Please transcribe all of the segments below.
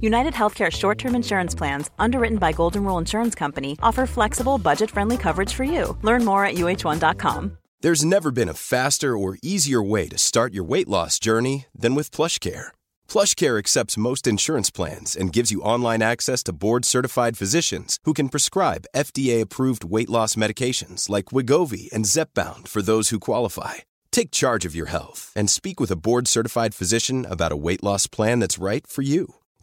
United Healthcare short term insurance plans, underwritten by Golden Rule Insurance Company, offer flexible, budget friendly coverage for you. Learn more at uh1.com. There's never been a faster or easier way to start your weight loss journey than with PlushCare. PlushCare accepts most insurance plans and gives you online access to board-certified physicians who can prescribe FDA-approved weight loss medications like Wigovi and Zepbound for those who qualify. Take charge of your health and speak with a board-certified physician about a weight loss plan that's right for you.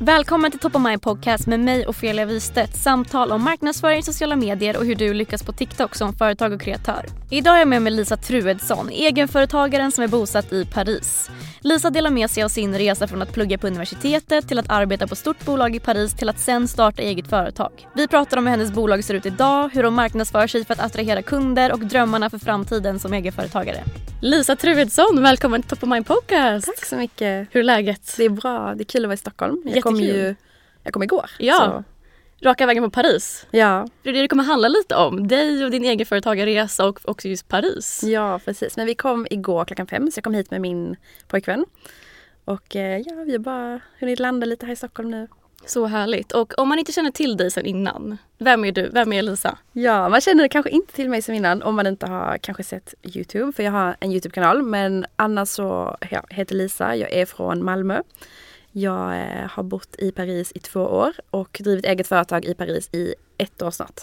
Välkommen till Top of Mind Podcast med mig Ofelia Wistedt. Samtal om marknadsföring, sociala medier och hur du lyckas på TikTok som företag och kreatör. Idag är jag med mig Lisa Truedsson, egenföretagaren som är bosatt i Paris. Lisa delar med sig av sin resa från att plugga på universitetet till att arbeta på stort bolag i Paris till att sen starta eget företag. Vi pratar om hur hennes bolag ser ut idag, hur de marknadsför sig för att attrahera kunder och drömmarna för framtiden som egenföretagare. Lisa Truedsson, välkommen till Top of Mind Podcast. Tack så mycket. Hur är läget? Det är bra. Det är kul att vara i Stockholm. Jag kom ju jag kom igår. Ja, raka vägen på Paris. ja. Det är det det kommer handla lite om. Dig och din egenföretagarresa och också just Paris. Ja, precis. Men vi kom igår klockan fem så jag kom hit med min pojkvän. Och eh, ja, vi har bara hunnit landa lite här i Stockholm nu. Så härligt. Och om man inte känner till dig sedan innan, vem är du? Vem är Lisa? Ja, man känner kanske inte till mig som innan om man inte har kanske sett Youtube. För jag har en Youtube-kanal. Men annars så ja, heter Lisa. Jag är från Malmö. Jag eh, har bott i Paris i två år och drivit eget företag i Paris i ett år snart.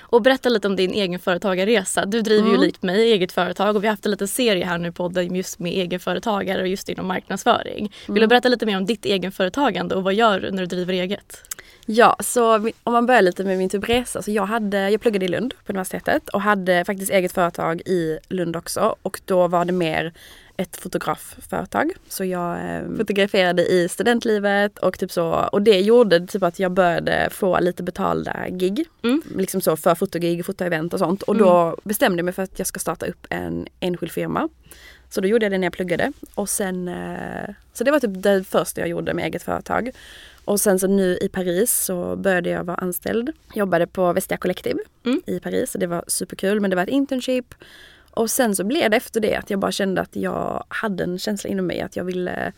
Och berätta lite om din egenföretagarresa. Du driver ju likt mig eget företag och vi har haft en liten serie här nu i podden just med egenföretagare och just inom marknadsföring. Vill du berätta lite mer om ditt egenföretagande och vad gör du när du driver eget? Ja, så om man börjar lite med min typ resa. Så jag, hade, jag pluggade i Lund på universitetet och hade faktiskt eget företag i Lund också. Och då var det mer ett fotografföretag. Så jag eh, fotograferade i studentlivet och typ så. Och det gjorde typ att jag började få lite betalda gig. Liksom så för fotogig, fotoevent och sånt. Och då bestämde jag mig för att jag ska starta upp en enskild firma. Så då gjorde jag det när jag pluggade. Och sen, eh, så det var typ det första jag gjorde med eget företag. Och sen så nu i Paris så började jag vara anställd. Jobbade på Vestia Collective i Paris. Det var superkul men det var ett internship. Och sen så blev det efter det att jag bara kände att jag hade en känsla inom mig att jag ville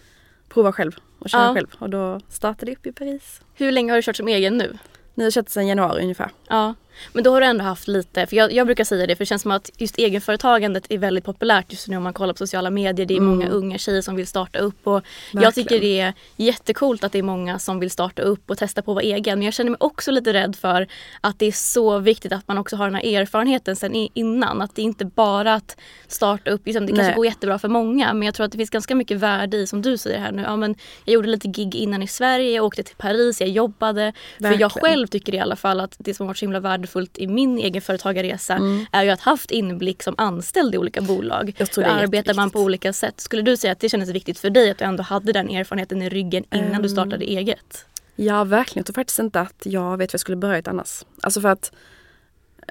prova själv och köra Ja. själv. Och då startade jag upp i Paris. Hur länge har du kört som egen nu? Nu har jag kört sedan januari ungefär. Ja, men då har du ändå haft lite, för jag, jag brukar säga det för det känns som att just egenföretagandet är väldigt populärt just nu om man kollar på sociala medier. Det är många unga tjejer som vill starta upp och jag Verkligen. tycker det är jättekult att det är många som vill starta upp och testa på att vara egen. Men jag känner mig också lite rädd för att det är så viktigt att man också har den här erfarenheten sen innan. Att det inte bara att starta upp, liksom, det kanske Nej. går jättebra för många men jag tror att det finns ganska mycket värde i som du säger här nu. Ja, men jag gjorde lite gig innan i Sverige, jag åkte till Paris, jag jobbade. För jag Verkligen. själv tycker i alla fall att det som har varit så himla värdefullt i min egenföretagarresa är ju att haft inblick som anställd i olika bolag. Mm. Jag tror Hur arbetar man på olika sätt? Skulle du säga att det kändes viktigt för dig att du ändå hade den erfarenheten i ryggen innan Ehm. du startade eget? Ja, verkligen. Jag tror faktiskt inte att jag vet vad jag skulle börjat annars. Alltså för att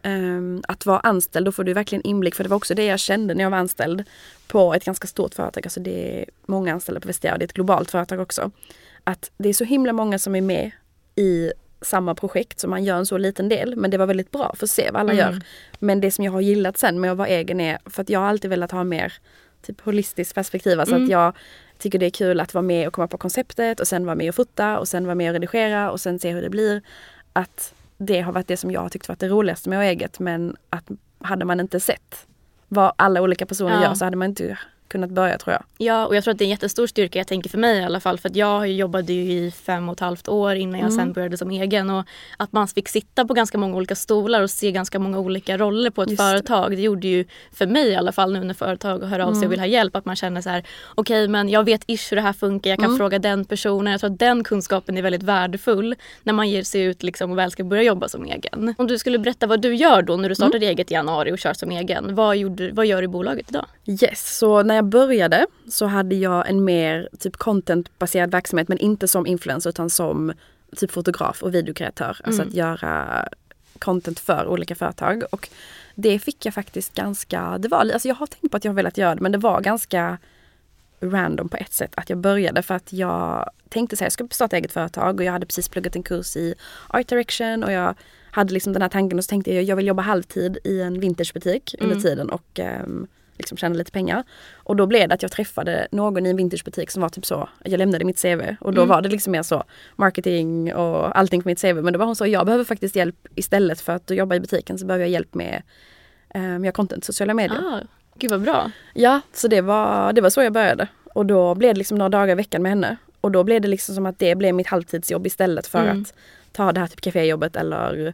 ehm, att vara anställd, då får du verkligen inblick. För det var också det jag kände när jag var anställd på ett ganska stort företag. Alltså det är många anställda på Vestia och det är ett globalt företag också. Att det är så himla många som är med i samma projekt så man gör en så liten del. Men det var väldigt bra för att se vad alla gör. Men det som jag har gillat sen med att vara egen är, för att jag har alltid velat ha mer typ holistiskt perspektiv. Alltså att jag tycker det är kul att vara med och komma på konceptet och sen vara med och fota och sen vara med och redigera och sen se hur det blir. Att det har varit det som jag har tyckt varit det roligaste med att eget men att hade man inte sett vad alla olika personer Ja. gör så hade man inte kunnat börja tror jag. Ja, och jag tror att det är en jättestor styrka, jag tänker för mig i alla fall. För att jag jobbade ju i fem och ett halvt år innan jag Mm. sen började som egen. Och att man fick sitta på ganska många olika stolar och se ganska många olika roller på ett Just det. företag. Det. gjorde ju för mig i alla fall nu när företag hör av sig Mm. och vill ha hjälp att man känner så här okej men jag vet ish hur det här funkar, jag kan Mm. fråga den personen. Jag tror att den kunskapen är väldigt värdefull när man ger sig ut liksom och väl ska börja jobba som egen. Om du skulle berätta vad du gör då när du startade Mm. eget i januari och kör som egen. Vad, gjorde, vad gör du i bolaget idag? Yes, så när jag började så hade jag en mer typ contentbaserad verksamhet men inte som influencer utan som typ fotograf och videokreatör. Alltså att göra content för olika företag. Och det fick jag faktiskt ganska, det var, alltså jag har tänkt på att jag har velat göra det men det var ganska random på ett sätt att jag började för att jag tänkte så här, jag ska starta eget företag och jag hade precis pluggat en kurs i art direction och jag hade liksom den här tanken och så tänkte jag jag vill jobba halvtid i en vintagebutik under tiden och ehm, liksom tjäna lite pengar. Och då blev det att jag träffade någon i en vintagebutik som var typ så, jag lämnade mitt CV och då var det liksom mer så marketing och allting på mitt CV. Men då var hon så, jag behöver faktiskt hjälp istället för att jobba i butiken så behöver jag hjälp med um, jag content, sociala medier. Ah, gud vad bra. Ja, så det var, det var så jag började. Och då blev det liksom några dagar i veckan med henne. Och då blev det liksom som att det blev mitt halvtidsjobb istället för Mm. att ta det här typ kaféjobbet eller eh,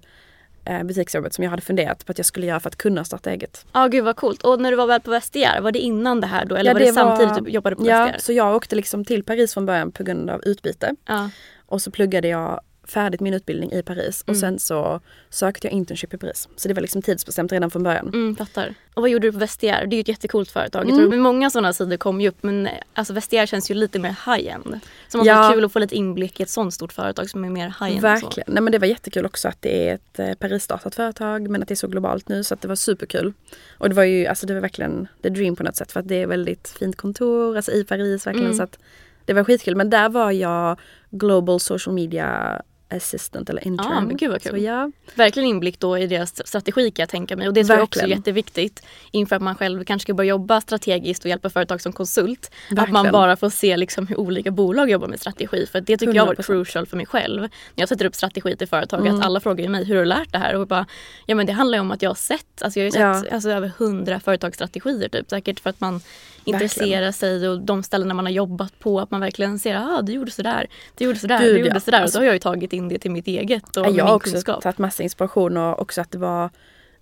butiksjobbet som jag hade funderat på att jag skulle göra för att kunna starta eget. Ja, gud vad coolt. Och när du var väl på Vestiaire, var det innan det här då? Eller Ja, var det, det var- samtidigt du jobbade på Ja, Vestiaire? så jag åkte liksom till Paris från början på grund av utbyte. Ja. Och så pluggade jag färdigt min utbildning i Paris och sen så sökte jag internship i Paris. Så det var liksom tidsbestämt redan från början. Mm, fattar. Och vad gjorde du på Vestiaire? Det är ju ett jättekult företag. Jag tror, men många sådana sidor kom ju upp men alltså Vestiaire känns ju lite mer high-end. Så det Ja. kul att få lite inblick i ett sånt stort företag som är mer high-end. Verkligen. Nej, men det var jättekul också att det är ett eh, Paris-startat företag men att det är så globalt nu så att det var superkul. Och det var ju alltså det var verkligen the dream på något sätt för att det är väldigt fint kontor alltså i Paris verkligen Mm. så att det var skitkul. Men där var jag Global Social Media Assistant eller intern. Ja, men gud vad kul. Så ja, Verkligen inblick då i deras strategi kan jag tänka mig. Och det tror jag också är Verkligen. jätteviktigt inför att man själv kanske ska börja jobba strategiskt och hjälpa företag som konsult. Att man Verkligen. bara får se liksom hur olika bolag jobbar med strategi. För det tycker jag har varit 100%. crucial för mig själv. När jag sätter upp strategi till företag att alla frågar mig hur har du lärt det här? Och jag bara, ja men det handlar ju om att jag har sett, alltså jag har ju sett Ja. alltså, över hundra företagsstrategier typ. Säkert för att man intresserar sig och de ställena man har jobbat på. Att man verkligen ser, ah du gjorde sådär, du gjorde sådär, Gud, du gjorde ja. sådär. Och Alltså- så har jag ju tagit in det till mitt eget och jag min har också kunskap. tagit massa inspiration och också att det var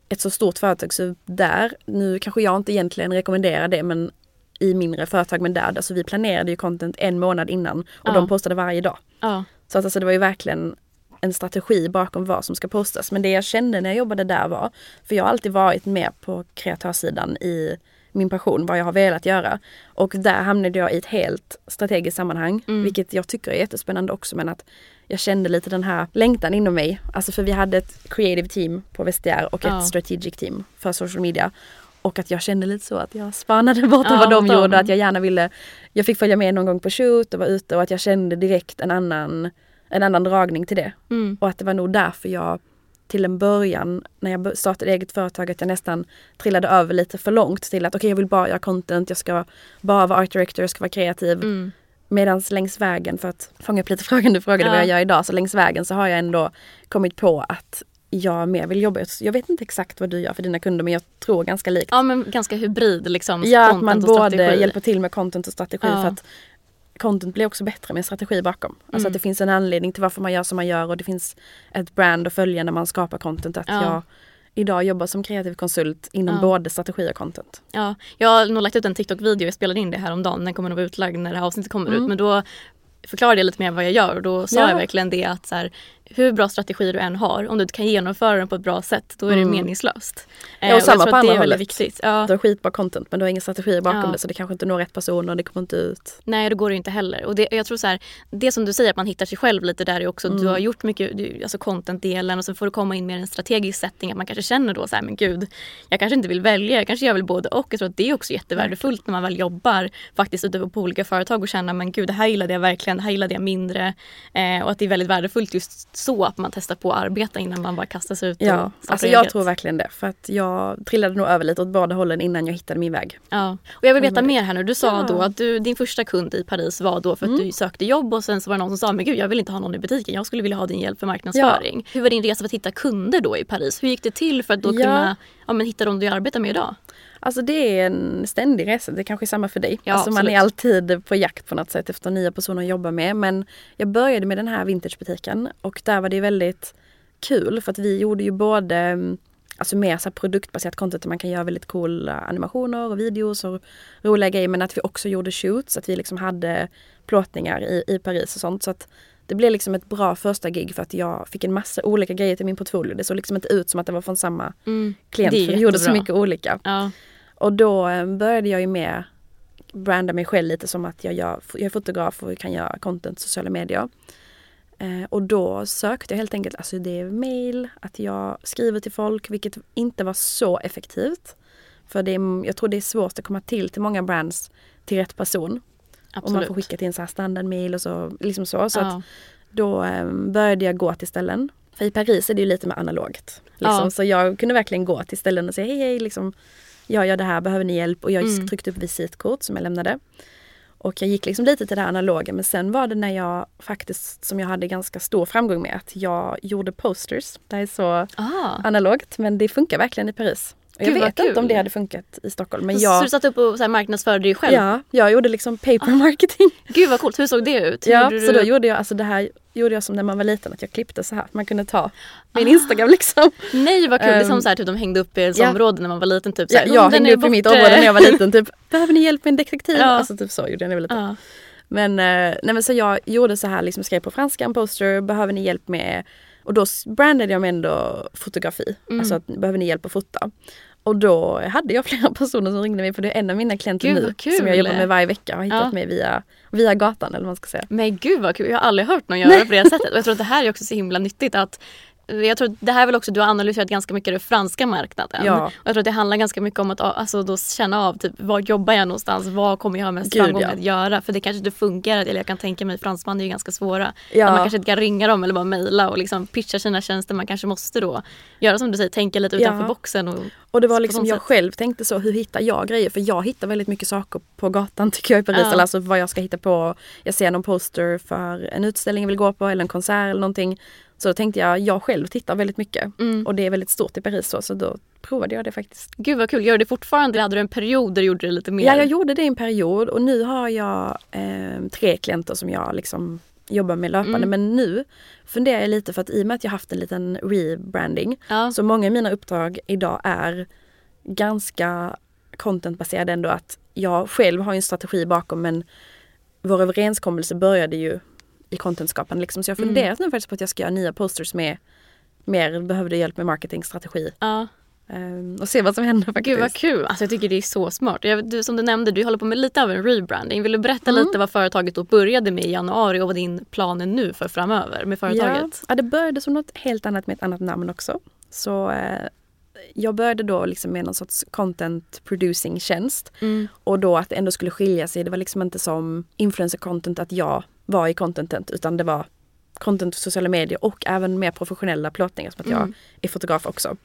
ett så stort företag så där, nu kanske jag inte egentligen rekommenderar det men i mindre företag men där, alltså vi planerade ju content en månad innan och Ja. de postade varje dag. Ja. Så att alltså det var ju verkligen en strategi bakom vad som ska postas. Men det jag kände när jag jobbade där var, för jag har alltid varit med på kreatörssidan i min passion, vad jag har velat göra. Och där hamnade jag i ett helt strategiskt sammanhang, vilket jag tycker är jättespännande också. Men att jag kände lite den här längtan inom mig. Alltså för vi hade ett creative team på Vestiaire och Ja. ett strategic team för social media. Och att jag kände lite så att jag spanade bort Ja, vad de de. gjorde. Att jag gärna ville, jag fick följa med någon gång på shoot och vara ute och att jag kände direkt en annan, en annan dragning till det. Mm. Och att det var nog därför jag till en början när jag startade eget företag att jag nästan trillade över lite för långt till att okej jag vill bara göra content, jag ska bara vara art director, jag ska vara kreativ. Mm. Medan längs vägen, för att fånga upp lite frågan du frågade Ja. vad jag gör idag, så längs vägen så har jag ändå kommit på att jag mer vill jobba. Jag vet inte exakt vad du gör för dina kunder men jag tror ganska likt. Ja men ganska hybrid liksom. Ja, att man både strategi. hjälper till med content och strategi Ja. för att content blir också bättre med strategi bakom. Alltså Mm. att det finns en anledning till varför man gör som man gör och det finns ett brand att följa när man skapar content. Att Ja. jag idag jobbar som kreativ konsult inom Ja. både strategi och content. Ja, jag har nog lagt ut en TikTok-video, jag spelade in det här om dagen. den kommer nog vara utlagd när det här avsnittet kommer ut. Men då förklarade jag lite mer vad jag gör och då sa Mm. Ja. jag verkligen det att så här, hur bra strategi du än har, om du inte kan genomföra den på ett bra sätt, då är det meningslöst. Mm. Ja, och jag samma på det andra hållet. viktigt. Ja. Du har skitbra content men du har inga strategier bakom Ja. det så det kanske inte når rätt personer, det kommer inte ut. Nej, då går det inte heller. Och det, jag tror så här, det som du säger att man hittar sig själv lite där är också, Mm. du har gjort mycket, du, alltså content-delen och så får du komma in med en strategisk setting att man kanske känner då så här, men gud, jag kanske inte vill välja, jag kanske jag vill både och. Jag tror att det är också jättevärdefullt när man väl jobbar faktiskt ute på olika företag och känner, men gud, det här gillade jag verkligen, det här gillade jag mindre. Eh, och att det är väldigt värdefullt just så att man testar på att arbeta innan man bara kastar sig ut Ja, alltså jag eget. tror verkligen det. För att jag trillade nog över lite åt båda hållen innan jag hittade min väg. Ja. Och jag vill veta det. mer här nu. Du sa Ja. då att du, din första kund i Paris var då för att du sökte jobb och sen så var det någon som sa men gud jag vill inte ha någon i butiken. Jag skulle vilja ha din hjälp för marknadsföring. Hur var din resa för att hitta kunder då i Paris? Hur gick det till för att då Ja. kunna ja, men hitta de du arbetar med idag? Alltså det är en ständig resa, det är kanske är samma för dig. Ja, alltså man absolut. är alltid på jakt på något sätt efter nya personer att jobba med. Men jag började med den här vintagebutiken och där var det väldigt kul för att vi gjorde ju både mm, Alltså mer så produktbaserat content där man kan göra väldigt coola animationer och videos och roliga grejer men att vi också gjorde shoots, att vi liksom hade plåtningar i, i Paris och sånt. Så att det blev liksom ett bra första gig för att jag fick en massa olika grejer till min portfolio. Det såg liksom inte ut som att det var från samma klient Det är för vi gjorde så mycket olika. Ja. Och då eh, började jag ju med branda mig själv lite som att jag, gör, jag är fotograf och kan göra content sociala medier. Eh, och då sökte jag helt enkelt, alltså det är mail, att jag skriver till folk, vilket inte var så effektivt. För det är, jag tror det är svårt att komma till till många brands till rätt person. Absolut. Och man får skicka till en så här standardmail och så. Liksom så. så Ja. att då eh, började jag gå till ställen. För i Paris är det ju lite mer analogt. Liksom. Ja. Så jag kunde verkligen gå till ställen och säga hej hej, liksom, jag gör det här, behöver ni hjälp? Och jag Mm. tryckte upp visitkort som jag lämnade. Och jag gick liksom lite till det analoga men sen var det när jag faktiskt, som jag hade ganska stor framgång med, att jag gjorde posters. Det är så Ah. analogt men det funkar verkligen i Paris. Jag vet inte kul. om det hade funkat i Stockholm men Så, jag, så du satt upp och så här marknadsförde dig själv? ja, jag gjorde liksom paper marketing. Gud vad coolt, hur såg det ut? Hur Ja, så då gjorde jag, alltså det här gjorde jag som när man var liten, att jag klippte så här. Man kunde ta min Instagram liksom. Nej vad kul, det är som Ehm, så här, typ, de hängde upp i ens ja. område när man var liten. Typ, så Ja, här, jag "Oh, den hängde upp i mitt borta." område när jag var liten, typ behöver ni hjälp med en detektiv? Ja. Alltså typ så gjorde jag när jag var liten. Ja. Men, eh, nej, men så jag gjorde så här, liksom skrev på franska en poster, behöver ni hjälp med och då brandade jag mig ändå fotografi. Mm. Alltså att, behöver ni hjälp att fota? Och då hade jag flera personer som ringde mig för det är en av mina klienter Gud, nu kul. som jag jobbar med varje vecka har hittat Ja. mig via, via gatan eller vad man ska säga. Men gud vad kul, jag har aldrig hört någon göra på det sättet. Och jag tror att det här är också så himla nyttigt att jag tror det här är väl också, du har analyserat ganska mycket den franska marknaden. Ja. Och jag tror att det handlar ganska mycket om att alltså, då känna av typ, var jobbar jag någonstans, vad kommer jag ha mest Gud, framgång ja. att göra. För det kanske inte funkar, eller jag kan tänka mig fransmän är ju ganska svåra. Ja. Man kanske inte kan ringa dem eller bara mejla och liksom pitcha sina tjänster. Man kanske måste då göra som du säger, tänka lite utanför Ja. boxen. Och, Och det var liksom, jag sätt. själv tänkte så, hur hittar jag grejer? För jag hittar väldigt mycket saker på gatan tycker jag i Paris. Eller alltså vad jag ska hitta på. Jag ser någon poster för en utställning jag vill gå på eller en konsert eller någonting. Så då tänkte jag, jag själv tittar väldigt mycket. Mm. Och det är väldigt stort i Paris så, så då provade jag det faktiskt. Gud vad kul, gör du det fortfarande? Hade du en period där du gjorde det lite mer? Ja, jag gjorde det i en period och nu har jag eh, tre klienter som jag liksom jobbar med löpande. Mm. Men nu funderar jag lite för att i och med att jag haft en liten rebranding Ja. så många av mina uppdrag idag är ganska contentbaserade ändå. Att jag själv har en strategi bakom men vår överenskommelse började ju i contentskapande. Liksom. Så jag har Mm. nu faktiskt på att jag ska göra nya posters med mer behövde hjälp med marketingstrategi. Ja. Ehm, och se vad som händer faktiskt. Gud vad kul, alltså jag tycker det är så smart. Jag, du, som du nämnde, du håller på med lite av en rebranding. Vill du berätta Mm. lite vad företaget då började med i januari och vad din plan är nu för framöver med företaget? Ja, ja, det började som något helt annat med ett annat namn också. Så eh, jag började då liksom med någon sorts content producing tjänst. Mm. Och då att det ändå skulle skilja sig. Det var liksom inte som influencer content att jag var i contentet utan det var content för sociala medier och även mer professionella plåtningar som att jag Mm. är fotograf också.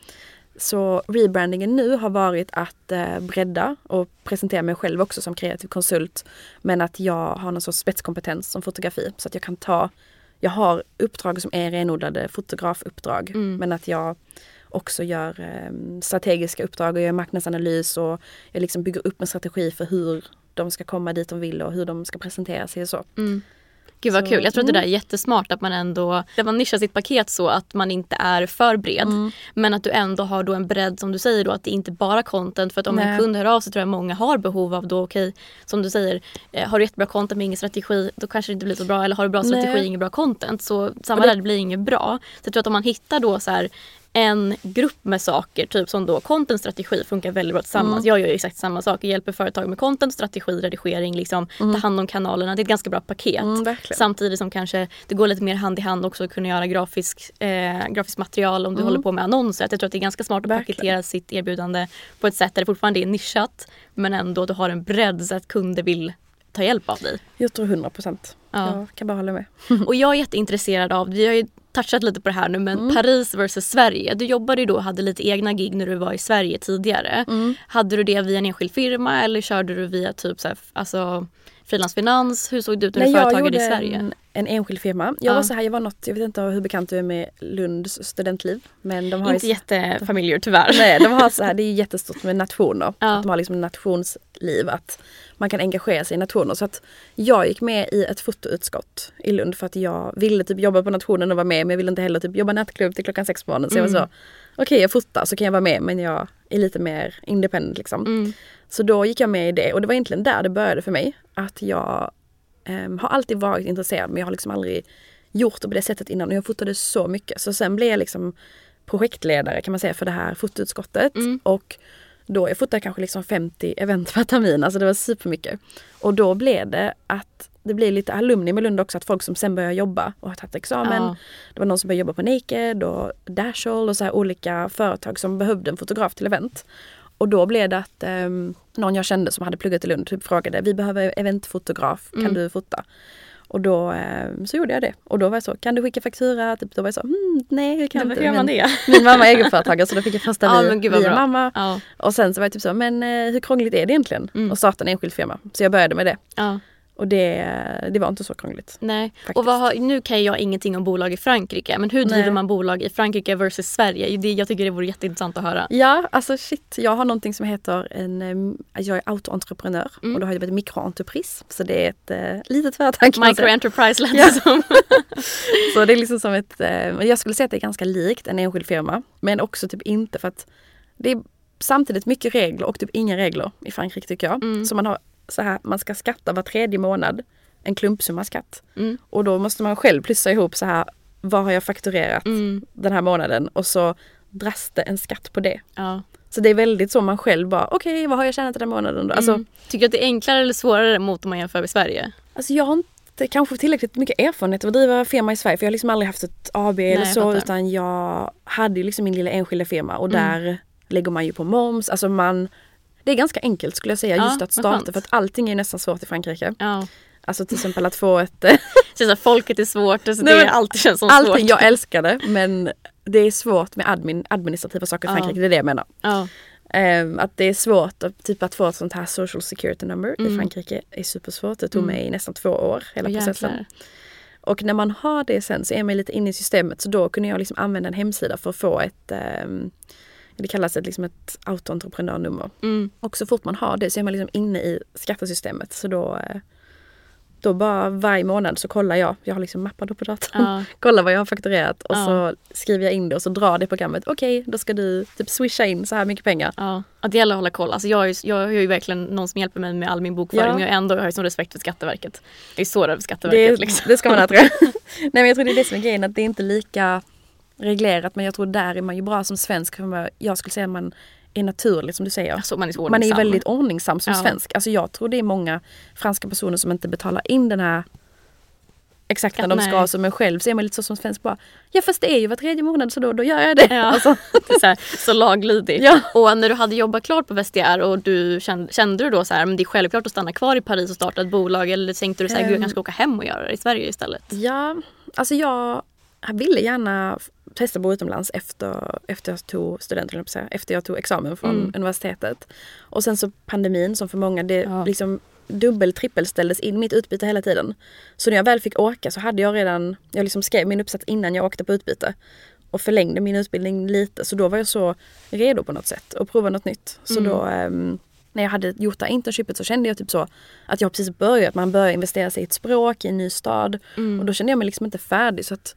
Så rebrandingen nu har varit att eh, bredda och presentera mig själv också som kreativ konsult. Men att jag har någon sorts spetskompetens som fotografi så att jag kan ta jag har uppdrag som är renodlade fotografuppdrag Mm. men att jag också gör eh, strategiska uppdrag och gör marknadsanalys och jag liksom bygger upp en strategi för hur de ska komma dit de vill och hur de ska presentera sig och så. Mm. Gud vad Så, kul. Jag tror att det mm. där är jättesmart att man ändå att man nischar sitt paket så att man inte är för bred. Mm. Men att du ändå har då en bredd som du säger då att det inte bara content. För att om en Nej. kund hör av sig tror jag många har behov av då okej som du säger eh, har du jättebra content men ingen strategi då kanske det inte blir så bra. Eller har du bra strategi Nej. ingen bra content. Så samma det- där det blir inget bra. Så jag tror att om man hittar då så här en grupp med saker, typ som då content strategi funkar väldigt bra tillsammans. Jag gör ju exakt samma sak. Jag hjälper företag med content, strategi, redigering, liksom, ta hand om kanalerna. Det är ett ganska bra paket. Mm. Samtidigt som kanske det går lite mer hand i hand också att kunna göra grafisk, eh, grafiskt material om du Mm. håller på med annonser. Att Jag tror att det är ganska smart att Verkligen. paketera sitt erbjudande på ett sätt där det fortfarande är nischat men ändå att du har en bredd så att kunder vill ta hjälp av dig. Jag tror 100 procent. Ja. Jag kan bara hålla med. Och jag är jätteintresserad av, vi har ju touchat lite på det här nu men Paris versus Sverige. Du jobbade ju då och hade lite egna gig när du var i Sverige tidigare. Hade du det via en enskild firma eller körde du via typ så här, alltså frilansfinans? Hur såg det ut när du företagade i Sverige? En, en enskild firma. Jag Ja. var så här, jag var något, jag vet inte hur bekant du är med Lunds studentliv. Men de har Inte ju, jättefamiljer tyvärr. Nej, de har så här, det är jättestort med nationer. Ja. Att de har liksom nationsliv, att man kan engagera sig i nationer. Så att jag gick med i ett fotoutskott i Lund för att jag ville typ jobba på nationen och vara med men jag ville inte heller typ jobba nattklubb till klockan sex på morgonen. Så jag var så, okej jag fotar så kan jag vara med men jag är lite mer independent liksom. Mm. Så då gick jag med i det och det var egentligen där det började för mig. Att jag ehm, har alltid varit intresserad men jag har liksom aldrig gjort det på det sättet innan och jag fotade så mycket. Så sen blev jag liksom projektledare kan man säga för det här fotoutskottet. Och då jag fotade kanske liksom 50 event per termin, alltså det var supermycket. Och då blev det att det blir lite alumni med Lund också, att folk som sen börjar jobba och har tagit examen. Ja. Det var någon som började jobba på Naked och Dashall och så här olika företag som behövde en fotograf till event. Och då blev det att ehm, någon jag kände som hade pluggat i Lund typ frågade, vi behöver eventfotograf, kan Mm. du fota? Och då ehm, så gjorde jag det. Och då var jag så, kan du skicka faktura? Typ, då var jag så, hmm, nej jag kan Men inte. Min- det? Min mamma är egenföretagare så då fick jag första Ja, via bra. mamma. Ja. Och sen så var jag typ så, men eh, hur krångligt är det egentligen? Mm. att starta en enskild firma. Så jag började med det. Ja. Och det, det var inte så krångligt. Nej. Faktiskt. Och har, nu kan jag ingenting om bolag i Frankrike men hur driver Nej. man bolag i Frankrike versus Sverige? Det, jag tycker det vore jätteintressant att höra. Ja, alltså shit. Jag har någonting som heter en, jag är autoentreprenör Mm. och då har jag ett mikroentrepris. Så det är ett eh, litet företag kan man Micro säga. Enterprise lät det som. Så det är liksom som ett, eh, jag skulle säga att det är ganska likt en enskild firma. Men också typ inte för att det är samtidigt mycket regler och typ inga regler i Frankrike tycker jag. Mm. Så man har så här, man ska skatta var tredje månad en klumpsumma skatt. Mm. Och då måste man själv plussa ihop så här, vad har jag fakturerat Mm. den här månaden? Och så dras det en skatt på det. Ja. Så det är väldigt så man själv bara, okej vad har jag tjänat den här månaden då? Alltså, Mm. Tycker du att det är enklare eller svårare mot om man jämför med Sverige? alltså jag har inte kanske tillräckligt mycket erfarenhet av att driva firma i Sverige för jag har liksom aldrig haft ett AB eller jag så fattar. utan jag hade ju liksom min lilla enskilda firma och Mm. där lägger man ju på moms, alltså man det är ganska enkelt skulle jag säga Ja, just att starta för att allting är nästan svårt i Frankrike. Ja. Alltså till exempel att få ett eh, Så att folket är svårt, alltså Nej, det alltid känns som Allting, svårt. jag älskar det men det är svårt med admin, administrativa saker i Ja. Frankrike, det är det jag menar. Ja. Ehm, att det är svårt att, typ att få ett sånt här social security number Mm. i Frankrike är supersvårt. Det tog Mm. mig nästan två år hela Åh, processen. jäklar. Och när man har det sen så är man lite inne i systemet så då kunde jag liksom använda en hemsida för att få ett ehm, det kallas ett, liksom ett autoentreprenörnummer. Mm. Och så fort man har det så är man liksom inne i skattesystemet. Så då, eh, då bara varje månad så kollar jag, jag har liksom mappar då på datorn. Ja. kollar vad jag har fakturerat och Ja. så skriver jag in det och så drar det programmet. Okej, då ska du typ swisha in så här mycket pengar. Ja, att det gäller att hålla koll. Alltså jag, är, ju- jag har ju verkligen någon som hjälper mig med all min bokföring Ja. men jag ändå har ju sån respekt för Skatteverket. Jag är så över Skatteverket. Det, liksom. det ska man ha tror jag. Nej men jag tror det är det som är grejen, att det är inte lika reglerat men jag tror där är man ju bra som svensk. Jag skulle säga att man är naturlig som du säger. Alltså, man är Man är väldigt ordningsam som Ja. svensk. Alltså jag tror det är många franska personer som inte betalar in den här exakt när de Nej. ska. Så men själv så är man lite så som svensk bara, ja fast det är ju var tredje månad så då, då gör jag det. Ja. Alltså, Det så, här, så laglydigt. Ja. Och när du hade jobbat klart på Vestiaire och du kände, kände du då så här, men det är självklart att stanna kvar i Paris och starta ett bolag eller tänkte du så här, gud jag Ehm. kanske ska åka hem och göra det i Sverige istället? ja, alltså jag ville gärna testa att bo utomlands efter, efter jag tog studenten, efter jag tog examen från Mm. universitetet. Och sen så pandemin som för många, det Ja. liksom dubbel trippelställdes in mitt utbyte hela tiden. Så när jag väl fick åka så hade jag redan, jag liksom skrev min uppsats innan jag åkte på utbyte. Och förlängde min utbildning lite så då var jag så redo på något sätt att prova något nytt. Så Mm. då ehm, när jag hade gjort det här internshipet så kände jag typ så att jag precis börjat, man börjar investera sig i ett språk, i en ny stad. Mm. Och då kände jag mig liksom inte färdig så att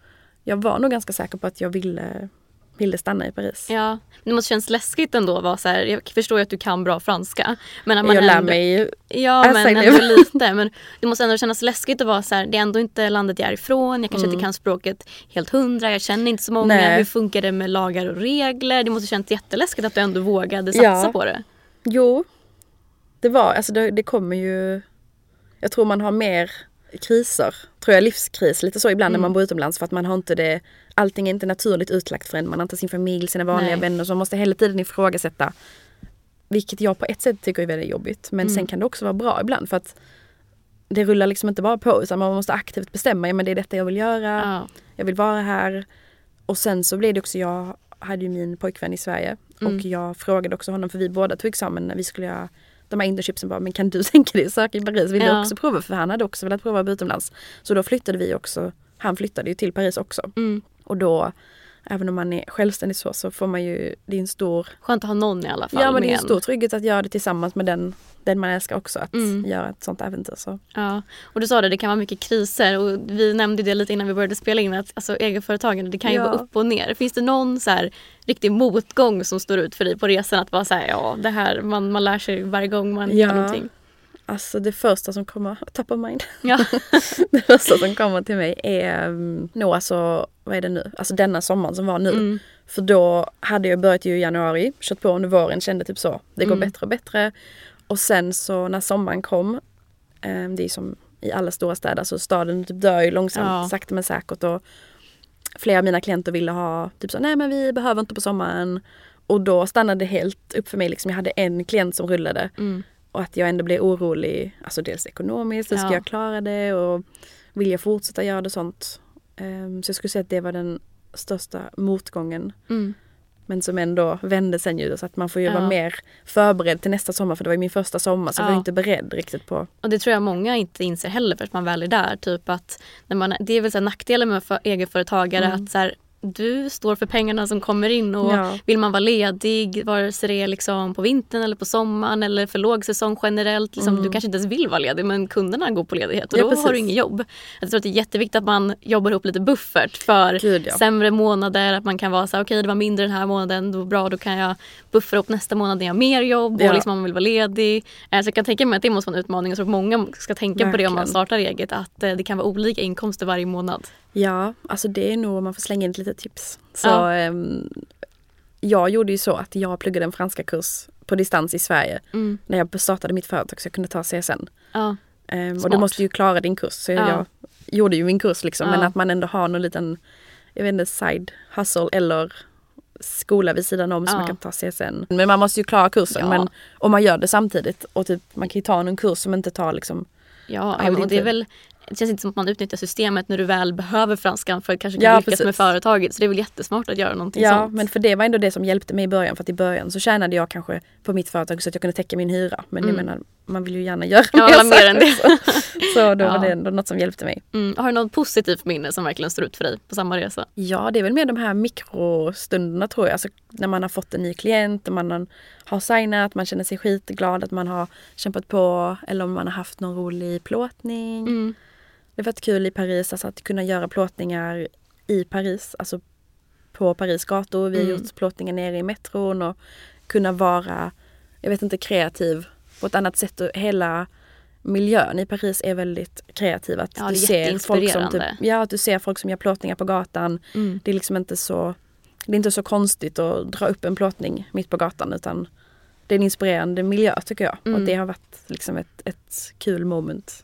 jag var nog ganska säker på att jag ville, ville stanna i Paris. Ja, det måste kännas läskigt ändå att vara så här, jag förstår ju att du kan bra franska. Men att man jag lär ändå, mig ju Ja men ändå lite. Men det måste ändå kännas läskigt att vara så här, det är ändå inte landet jag är ifrån. Jag kanske Mm. inte kan språket helt hundra. Jag känner inte så många. Nej. Hur funkar det med lagar och regler? Det måste kännas jätteläskigt att du ändå vågade satsa Ja. på det. Jo, det var, alltså det, det kommer ju, jag tror man har mer kriser, tror jag livskris lite så ibland Mm. när man bor utomlands för att man har inte det, allting är inte naturligt utlagt för en, man har inte sin familj, sina vanliga Nej. vänner så man måste hela tiden ifrågasätta. Vilket jag på ett sätt tycker är väldigt jobbigt men Mm. sen kan det också vara bra ibland för att det rullar liksom inte bara på utan man måste aktivt bestämma, ja men det är detta jag vill göra, Ja. jag vill vara här. Och sen så blev det också, jag hade ju min pojkvän i Sverige Mm. och jag frågade också honom, för vi båda tog examen när vi skulle göra de här internshipsen bara, men kan du tänka dig att söka i Paris? Vill Ja. du också prova? För han hade också velat prova att vara utomlands. Så då flyttade vi också, han flyttade ju till Paris också. Mm. Och då, även om man är självständig så, så får man ju, det är en stor, Skönt att ha någon i alla fall. ja men det är en stor trygghet att göra det tillsammans med den, den man älskar också. Att Mm. göra ett sånt äventyr. Så. Ja, och du sa det, det kan vara mycket kriser och vi nämnde det lite innan vi började spela in att alltså, egenföretagande det kan ju Ja. vara upp och ner. Finns det någon så här riktig motgång som står ut för dig på resan? Att vara så här, ja det här, man, man lär sig varje gång man Ja. gör någonting. Alltså det första som kommer, top of mind. Ja. det första som kommer till mig är um, nog alltså, vad är det nu? Alltså denna sommaren som var nu. Mm. För då hade jag börjat i januari, kört på under våren, kände typ så. Det går Mm. bättre och bättre. Och sen så när sommaren kom, um, det är som i alla stora städer, så staden typ dör ju långsamt, Ja. sakta men säkert. Och flera av mina klienter ville ha typ så, nej men vi behöver inte på sommaren. Och då stannade det helt upp för mig, liksom, jag hade en klient som rullade. Mm. Och att jag ändå blev orolig, alltså dels ekonomiskt, hur ska Ja. jag klara det och vill jag fortsätta göra det och sånt. Ehm, så jag skulle säga att det var den största motgången. Mm. Men som ändå vände sen ju så att man får ju Ja. vara mer förberedd till nästa sommar för det var ju min första sommar så jag var Ja. inte beredd riktigt på. Och det tror jag många inte inser heller förrän man väl är där. Typ att när man, det är väl så här nackdelen med att vara egenföretagare Mm. att så här, du står för pengarna som kommer in och Ja. vill man vara ledig vare sig det är liksom på vintern eller på sommaren eller för lågsäsong generellt. Liksom, Du kanske inte ens vill vara ledig men kunderna går på ledighet och Mm. Ja, då precis. har du inget jobb. Jag tror att det är jätteviktigt att man jobbar ihop lite buffert för Gud, ja. sämre månader. Att man kan vara så här, okej det var mindre den här månaden, då bra då kan jag buffra upp nästa månad när jag har mer jobb och liksom om man vill vara ledig. Eh, Så jag kan tänka mig att det måste vara en utmaning. Jag tror att många ska tänka på det om man Verkligen. startar eget. Att eh, det kan vara olika inkomster varje månad. Ja, alltså det är nog om man får slänga in ett litet tips. Så Ja. ehm, jag gjorde ju så att jag pluggade en franska kurs på distans i Sverige Mm. när jag startade mitt företag så jag kunde ta CSN. Ja. Ehm, och du måste ju klara din kurs. Så Ja. jag gjorde ju min kurs liksom. Men att man ändå har någon liten, jag vet inte, side hustle eller skola vid sidan om så Ja. man kan ta CSN. Men man måste ju klara kursen. Ja. Men om man gör det samtidigt och typ man kan ju ta någon kurs som inte tar liksom Ja, och det är väl det känns inte som att man utnyttjar systemet när du väl behöver franskan för att kanske Ja, lyckas precis. med företaget. Så det är väl jättesmart att göra någonting Ja, sånt. men för det var ändå det som hjälpte mig i början. För att i början så tjänade jag kanske på mitt företag så att jag kunde täcka min hyra. Men jag Mm. menar, man vill ju gärna göra Ja, mer saker än det. också. Så då Ja. var det ändå något som hjälpte mig. Mm. Har du något positivt minne som verkligen står ut för dig på samma resa? Ja, det är väl mer de här mikrostunderna tror jag. Alltså, när man har fått en ny klient och man har- har signat, man känner sig skitglad att man har kämpat på. Eller om man har haft någon rolig plåtning. Mm. Det varit kul i Paris alltså, att kunna göra plåtningar i Paris. Alltså på Paris gator. Vi har Mm. gjort plåtningar nere i metron och kunna vara, jag vet inte, kreativ på ett annat sätt. Och hela miljön i Paris är väldigt kreativ. Att Ja, du ser folk som typ, ja, att du ser folk som gör plåtningar på gatan. Mm. Det är liksom inte så det är inte så konstigt att dra upp en plåtning mitt på gatan utan det är en inspirerande miljö tycker jag. Mm. Och det har varit liksom ett, ett kul moment.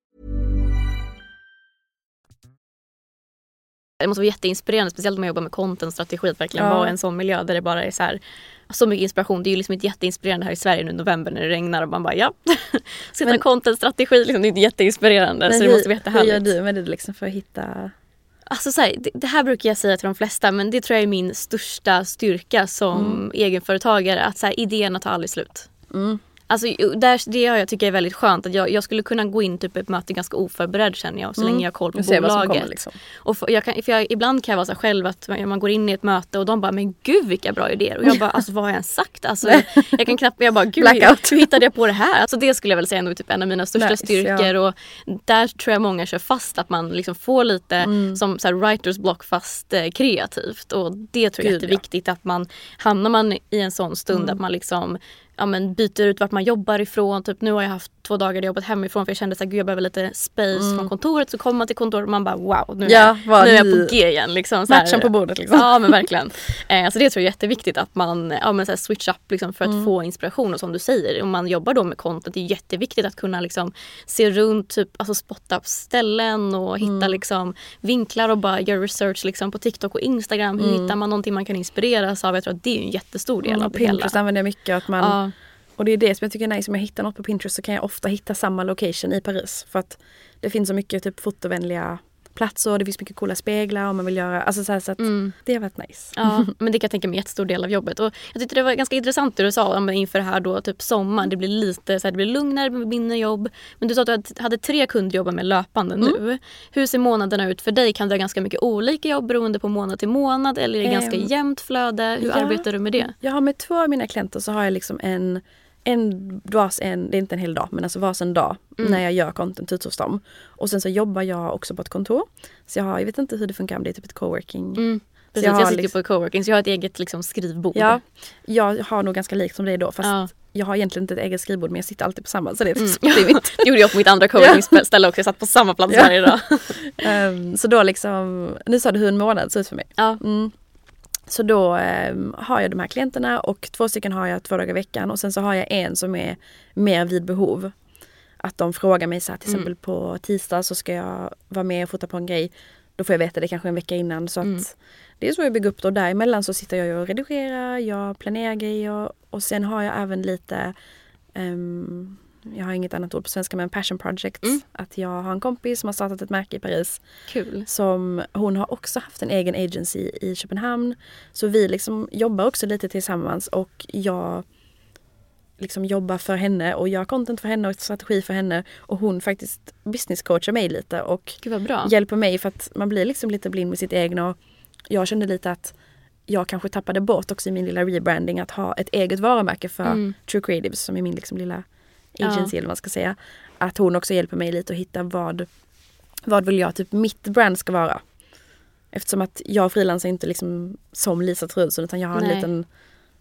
Det måste vara jätteinspirerande, speciellt om man jobbar med contentstrategi, att verkligen Ja. vara i en sån miljö där det bara är så här så mycket inspiration. Det är ju liksom inte jätteinspirerande här i Sverige nu i november när det regnar och man bara ja, ska ta Men- contentstrategi. Liksom, det är inte jätteinspirerande. så det hur, måste vara hur gör jättehärligt. du med det liksom för att hitta Alltså så här, det, det här brukar jag säga till de flesta men det tror jag är min största styrka som Mm. egenföretagare. Att så här, idéerna tar aldrig slut. Alltså, där, det jag tycker är väldigt skönt. Att jag, jag skulle kunna gå in typ ett möte ganska oförberedd känner jag. Så Mm. länge jag har koll på bolaget. kommer, liksom. och för, jag kan, för jag, ibland kan jag vara så själv att man man går in i ett möte och de bara men gud vilka bra idéer. Och jag bara alltså vad har jag ens sagt? Alltså, jag kan knappt, jag bara gud hur hittade jag på det här? Alltså det skulle jag väl säga ändå är typ en av mina största Nice, styrkor. ja. Och där tror jag många kör fast att man liksom får lite Mm. som så writers block fast eh, kreativt. Och det tror jag är Gud, ja. jätteviktigt att man hamnar man i en sån stund Mm. att man liksom ja, men byter ut vart man jobbar ifrån. Typ, nu har jag haft två dagar där jag jobbat hemifrån för jag kände att jag behöver lite space från kontoret. Så kommer man till kontoret och man bara wow, nu är, Mm. Ja, nu är jag på G igen. Liksom, så. Matchen på bordet liksom. Ja men verkligen. Eh, så det tror jag är jätteviktigt att man ja, men så här switch up liksom, för att Mm. få inspiration. Och som du säger, om man jobbar då med content, det är jätteviktigt att kunna liksom, se runt, typ, alltså spotta upp ställen och hitta Mm. liksom, vinklar och bara göra research liksom, på TikTok och Instagram. Hur hittar man någonting man kan inspireras av? Jag tror att det är en jättestor del Mm, av det hela. Pinterest använder jag mycket. Att man, Ja. Och det är det som jag tycker är nice. Om jag hittar något på Pinterest så kan jag ofta hitta samma location i Paris. För att det finns så mycket typ fotovänliga platser. Det finns mycket coola speglar om man vill göra. Alltså så, här, så att det har varit nice. Ja, men det kan jag tänka mig är en jättestor del av jobbet. Och jag tyckte det var ganska intressant det du sa om inför det här då, typ sommaren. Det blir lite så här, det blir lugnare, det blir mindre jobb. Men du sa att du hade- tre kunder jobba med löpande nu. Hur ser månaderna ut för dig? Kan du ha ganska mycket olika jobb beroende på månad till månad? Eller är det ganska Ehm, jämnt flöde? Hur ja. arbetar du med det? Jag har med två av mina klienter så har jag liksom en en vars en, det är inte en hel dag, men alltså vars en dag Mm. när jag gör content hos dem. Och sen så jobbar jag också på ett kontor. Så jag har, jag vet inte hur det funkar om det är typ ett coworking. Mm. Precis, jag jag, sitter liksom- på coworking så jag har ett eget liksom, skrivbord. Ja, jag har nog ganska likt som det då fast Ja. jag har egentligen inte ett eget skrivbord men jag sitter alltid på samma så det är, Mm. det är mitt. Det gjorde jag på mitt andra coworking-ställe också. Jag satt på samma plats Ja. varje dag. Ehm, så då liksom, nu sa du hur en månad ser ut för mig. Ja. Mm. Så då ehm, har jag de här klienterna och två stycken har jag två dagar i veckan och sen så har jag en som är mer vid behov. Att de frågar mig så här, till Mm. exempel på tisdag så ska jag vara med och fota på en grej. Då får jag veta det kanske en vecka innan så att Mm. det är så jag bygger upp det och däremellan så sitter jag och redigerar, jag planerar grejer och sen har jag även lite ehm, jag har inget annat ord på svenska men passion projects. Mm. Att jag har en kompis som har startat ett märke i Paris Kul. som hon har också haft en egen agency i Köpenhamn. Så vi liksom jobbar också lite tillsammans och jag liksom jobbar för henne och gör content för henne och strategi för henne. Och hon faktiskt businesscoachar mig lite och hjälper mig för att man blir liksom lite blind med sitt egna. Och jag kände lite att jag kanske tappade bort också i min lilla rebranding att ha ett eget varumärke för Mm. True Creatives som är min liksom lilla Ja. agency eller vad man ska säga. Att hon också hjälper mig lite att hitta vad, vad vill jag typ mitt brand ska vara. Eftersom att jag frilansar inte liksom som Lisa Trudsson utan jag har en Nej. liten,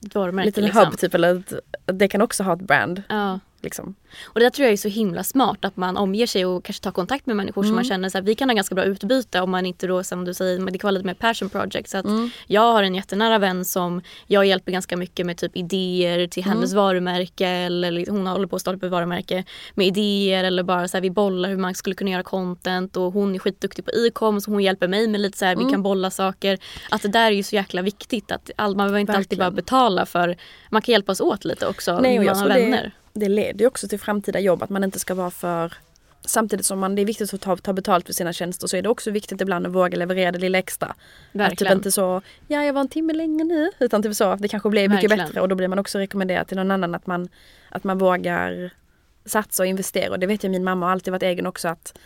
varumärke, liten liksom. hub typ eller ett, det kan också ha ett brand. Ja. Liksom. Och det där tror jag är så himla smart att man omger sig och kanske tar kontakt med människor som man känner så här, vi kan ha ganska bra utbyte om man inte då som du säger, det kan vara lite mer passion project. Så att jag har en jättenära vän som jag hjälper ganska mycket med typ idéer till hennes varumärke eller liksom, hon håller på att starta ett varumärke med idéer eller bara så här, vi bollar hur man skulle kunna göra content och hon är skitduktig på e-com så hon hjälper mig med lite så här, vi kan bolla saker. Att det där är ju så jäkla viktigt att all, man behöver inte alltid bara Verkligen. betala för man kan hjälpas åt lite också Nej, och man har vänner. det, det leder ju också till framtida jobb att man inte ska vara för Samtidigt som man, det är viktigt att ta, ta betalt för sina tjänster så är det också viktigt ibland att våga leverera det lilla extra. Att typ Verkligen. inte så, ja jag var en timme längre nu. Utan typ så, det kanske blir mycket Verkligen. bättre och då blir man också rekommenderad till någon annan att man, att man vågar satsa och investera. Och det vet jag min mamma har alltid varit egen också att,